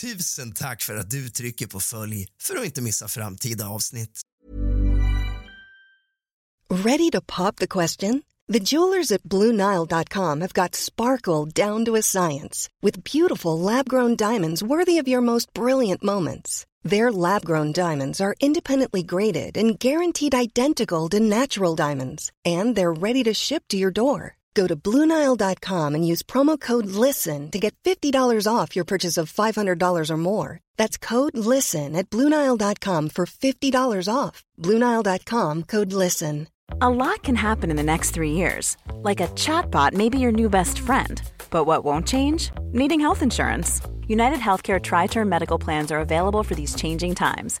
Tusen tack för att du trycker på följ för att inte missa framtida avsnitt. Ready to pop the question? The jewelers at BlueNile.com have got sparkle down to a science with beautiful lab-grown diamonds worthy of your most brilliant moments. Their lab-grown diamonds are independently graded and guaranteed identical to natural diamonds, and they're ready to ship to your door. Go to BlueNile.com and use promo code LISTEN to get $50 off your purchase of $500 or more. That's code LISTEN at BlueNile.com for $50 off. BlueNile.com code LISTEN. A lot can happen in the next three years. Like a chatbot may be your new best friend. But what won't change? Needing health insurance. United Healthcare Tri Term Medical Plans are available for these changing times.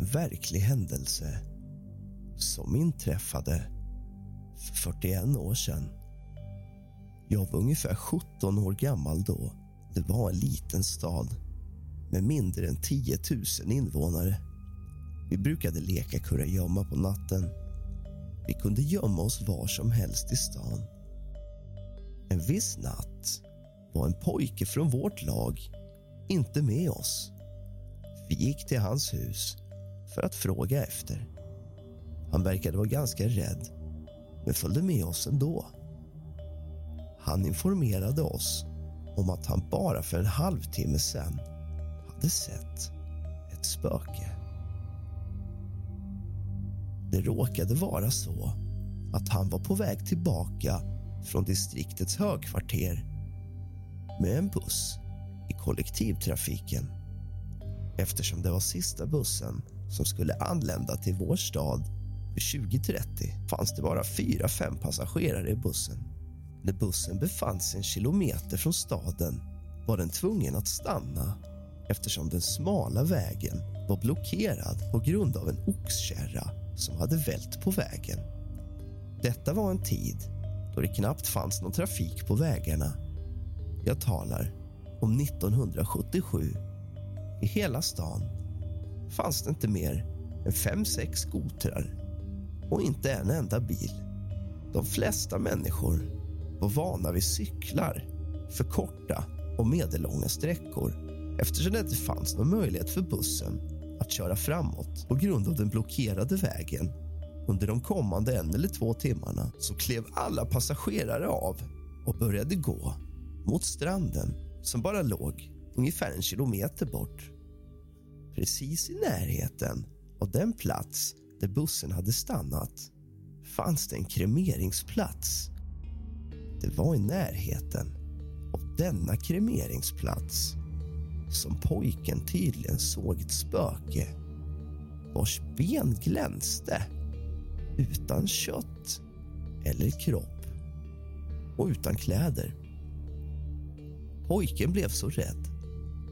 En verklig händelse som inträffade för 41 år sedan. Jag var ungefär 17 år gammal då. Det var en liten stad med mindre än 10 000 invånare. Vi brukade leka kurragömma på natten. Vi kunde gömma oss var som helst i stan. En viss natt var en pojke från vårt lag inte med oss. Vi gick till hans hus för att fråga efter. Han verkade vara ganska rädd, men följde med oss ändå. Han informerade oss om att han bara för en halvtimme sen hade sett ett spöke. Det råkade vara så att han var på väg tillbaka från distriktets högkvarter med en buss i kollektivtrafiken eftersom det var sista bussen som skulle anlända till vår stad vid 20.30 fanns det bara fyra, fem passagerare i bussen. När bussen befann sig en kilometer från staden var den tvungen att stanna eftersom den smala vägen var blockerad på grund av en oxkärra som hade vält på vägen. Detta var en tid då det knappt fanns någon trafik på vägarna. Jag talar om 1977 i hela stan fanns det inte mer än fem, sex skotrar och inte en enda bil. De flesta människor var vana vid cyklar för korta och medellånga sträckor eftersom det inte fanns någon möjlighet för bussen att köra framåt på grund av den blockerade vägen. Under de kommande en eller två timmarna så klev alla passagerare av och började gå mot stranden som bara låg ungefär en kilometer bort. Precis i närheten av den plats där bussen hade stannat fanns det en kremeringsplats. Det var i närheten av denna kremeringsplats som pojken tydligen såg ett spöke vars ben glänste utan kött eller kropp och utan kläder. Pojken blev så rädd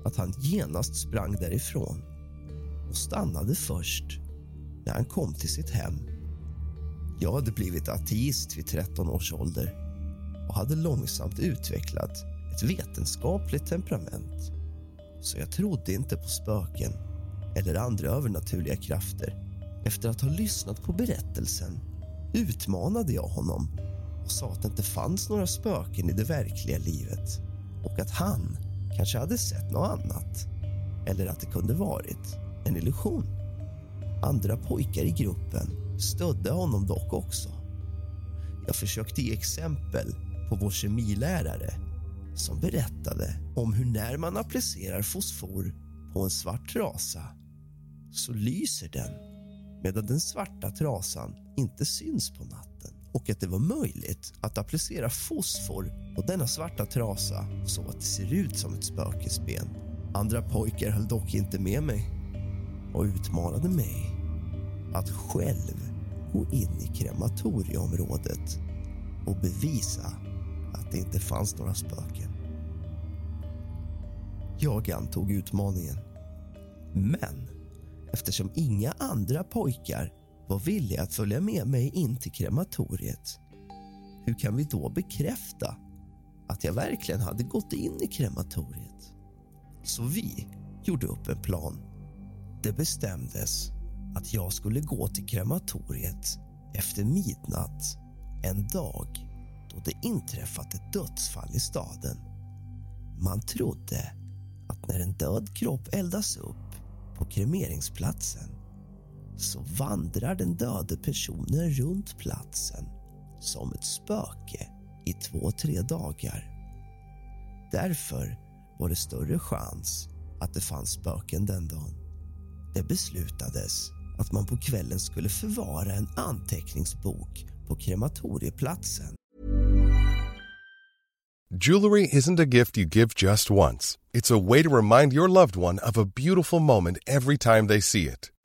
att han genast sprang därifrån och stannade först när han kom till sitt hem. Jag hade blivit ateist vid 13 års ålder och hade långsamt utvecklat ett vetenskapligt temperament. Så jag trodde inte på spöken eller andra övernaturliga krafter. Efter att ha lyssnat på berättelsen utmanade jag honom och sa att det inte fanns några spöken i det verkliga livet och att han kanske hade sett något annat eller att det kunde varit en illusion. Andra pojkar i gruppen stödde honom dock också. Jag försökte ge exempel på vår kemilärare som berättade om hur när man applicerar fosfor på en svart trasa så lyser den medan den svarta trasan inte syns på natten och att det var möjligt att applicera fosfor på denna svarta trasa så att det ser ut som ett spökesben. Andra pojkar höll dock inte med mig och utmanade mig att själv gå in i krematorieområdet och bevisa att det inte fanns några spöken. Jag antog utmaningen. Men eftersom inga andra pojkar var villiga att följa med mig in till krematoriet hur kan vi då bekräfta att jag verkligen hade gått in i krematoriet? Så vi gjorde upp en plan. Det bestämdes att jag skulle gå till krematoriet efter midnatt en dag då det inträffat ett dödsfall i staden. Man trodde att när en död kropp eldas upp på kremeringsplatsen så vandrar den döde personen runt platsen som ett spöke i två, tre dagar. Därför var det större chans att det fanns spöken den dagen. Det beslutades att man på kvällen skulle förvara en anteckningsbok på krematorieplatsen. Jewelry isn't a gift you give just once. It's a way to remind your loved one of a beautiful moment every time they see it.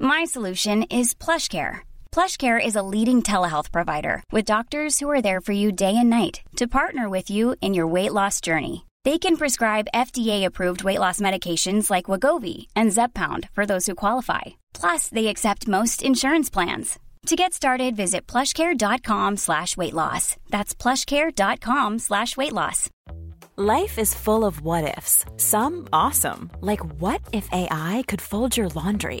My solution is PlushCare. PlushCare is a leading telehealth provider with doctors who are there for you day and night to partner with you in your weight loss journey. They can prescribe FDA-approved weight loss medications like Wagovi and Zepbound for those who qualify. Plus, they accept most insurance plans. To get started, visit plushcare.com slash weight loss. That's plushcare.com slash weight loss. Life is full of what ifs. Some awesome, like what if AI could fold your laundry?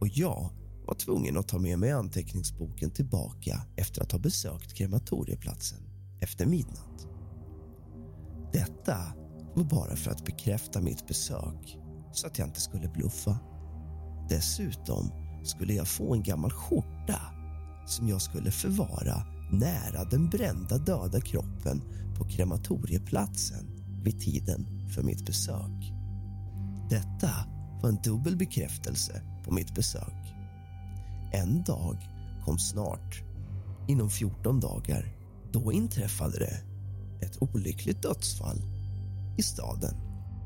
och jag var tvungen att ta med mig anteckningsboken tillbaka efter att ha besökt krematorieplatsen efter midnatt. Detta var bara för att bekräfta mitt besök så att jag inte skulle bluffa. Dessutom skulle jag få en gammal skjorta som jag skulle förvara nära den brända döda kroppen på krematorieplatsen vid tiden för mitt besök. Detta var en dubbel bekräftelse på mitt besök. En dag kom snart, inom 14 dagar. Då inträffade det ett olyckligt dödsfall i staden.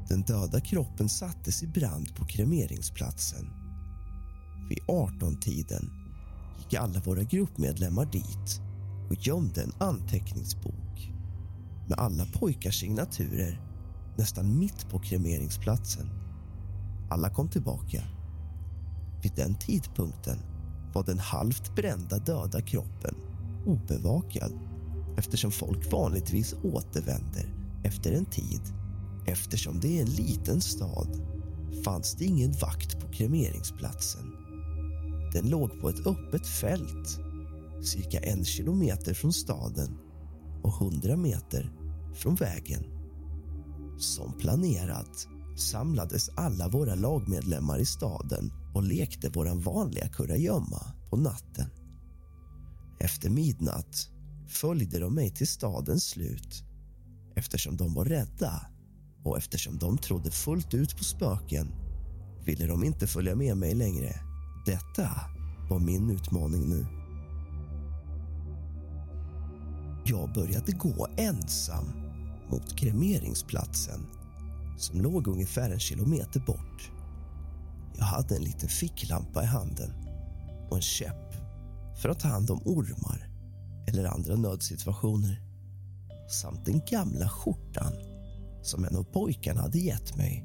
Den döda kroppen sattes i brand på kremeringsplatsen. Vid 18-tiden gick alla våra gruppmedlemmar dit och gömde en anteckningsbok med alla pojkars signaturer nästan mitt på kremeringsplatsen. Alla kom tillbaka. Vid den tidpunkten var den halvt brända döda kroppen obevakad eftersom folk vanligtvis återvänder efter en tid. Eftersom det är en liten stad fanns det ingen vakt på kremeringsplatsen. Den låg på ett öppet fält cirka en kilometer från staden och hundra meter från vägen. Som planerat samlades alla våra lagmedlemmar i staden och lekte vår vanliga kurragömma på natten. Efter midnatt följde de mig till stadens slut eftersom de var rädda och eftersom de trodde fullt ut på spöken ville de inte följa med mig längre. Detta var min utmaning nu. Jag började gå ensam mot kremeringsplatsen som låg ungefär en kilometer bort. Jag hade en liten ficklampa i handen och en käpp för att ta hand om ormar eller andra nödsituationer samt den gamla skjortan som en av pojkarna hade gett mig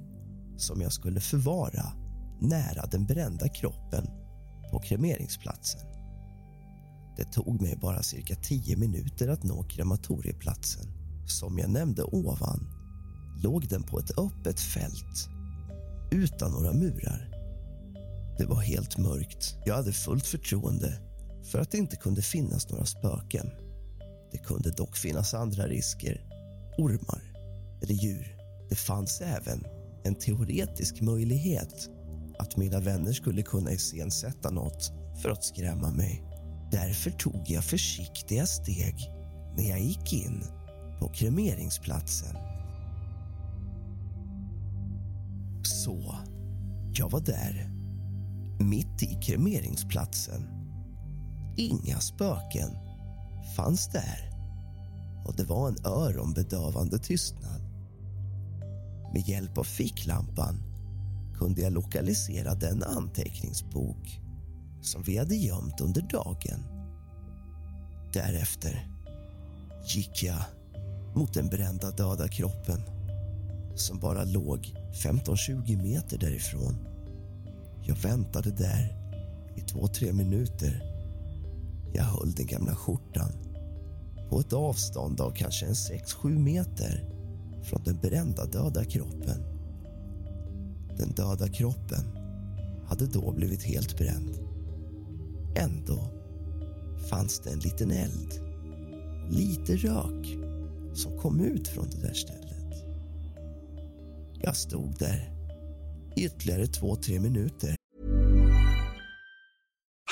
som jag skulle förvara nära den brända kroppen på kremeringsplatsen. Det tog mig bara cirka tio minuter att nå krematorieplatsen. Som jag nämnde ovan låg den på ett öppet fält utan några murar. Det var helt mörkt. Jag hade fullt förtroende för att det inte kunde finnas några spöken. Det kunde dock finnas andra risker. Ormar eller djur. Det fanns även en teoretisk möjlighet att mina vänner skulle kunna iscensätta något för att skrämma mig. Därför tog jag försiktiga steg när jag gick in på kremeringsplatsen. Så, jag var där, mitt i kremeringsplatsen. Inga spöken fanns där och det var en öronbedövande tystnad. Med hjälp av ficklampan kunde jag lokalisera den anteckningsbok som vi hade gömt under dagen. Därefter gick jag mot den brända döda kroppen som bara låg 15-20 meter därifrån. Jag väntade där i två, tre minuter. Jag höll den gamla skjortan på ett avstånd av kanske en 6-7 meter från den brända döda kroppen. Den döda kroppen hade då blivit helt bränd. Ändå fanns det en liten eld och lite rök som kom ut från det där stället. Jag stod där i ytterligare två, tre minuter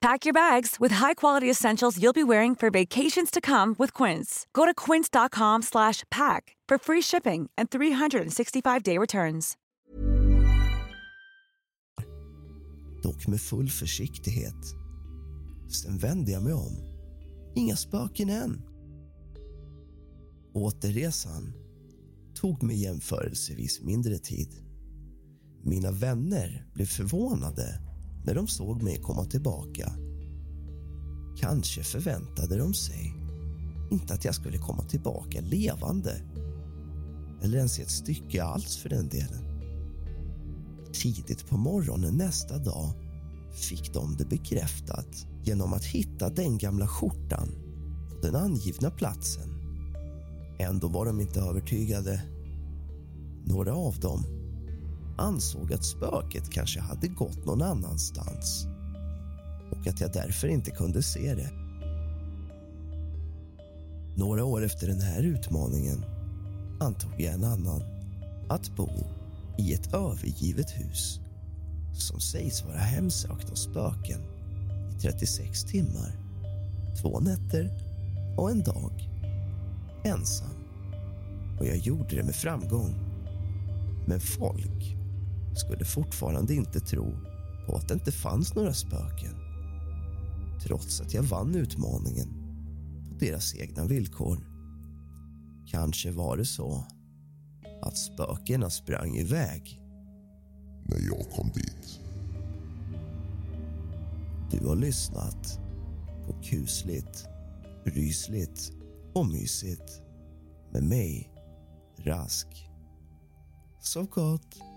Pack your bags with high-quality essentials you'll be wearing for vacations to come with Quince. Go to quince.com slash pack for free shipping and 365-day returns. Dock med full försiktighet. Sen vände jag mig om. Inga spöken än. Återresan tog mig jämförelsevis mindre tid. Mina vänner blev förvånade när de såg mig komma tillbaka. Kanske förväntade de sig inte att jag skulle komma tillbaka levande eller ens i ett stycke alls för den delen. Tidigt på morgonen nästa dag fick de det bekräftat genom att hitta den gamla skjortan på den angivna platsen. Ändå var de inte övertygade. Några av dem ansåg att spöket kanske hade gått någon annanstans och att jag därför inte kunde se det. Några år efter den här utmaningen antog jag en annan. Att bo i ett övergivet hus som sägs vara hemsökt av spöken i 36 timmar, två nätter och en dag, ensam. Och jag gjorde det med framgång. Men folk skulle fortfarande inte tro på att det inte fanns några spöken trots att jag vann utmaningen på deras egna villkor. Kanske var det så att spökena sprang iväg. När jag kom dit. Du har lyssnat på kusligt, rysligt och mysigt med mig, Rask. Sov gott.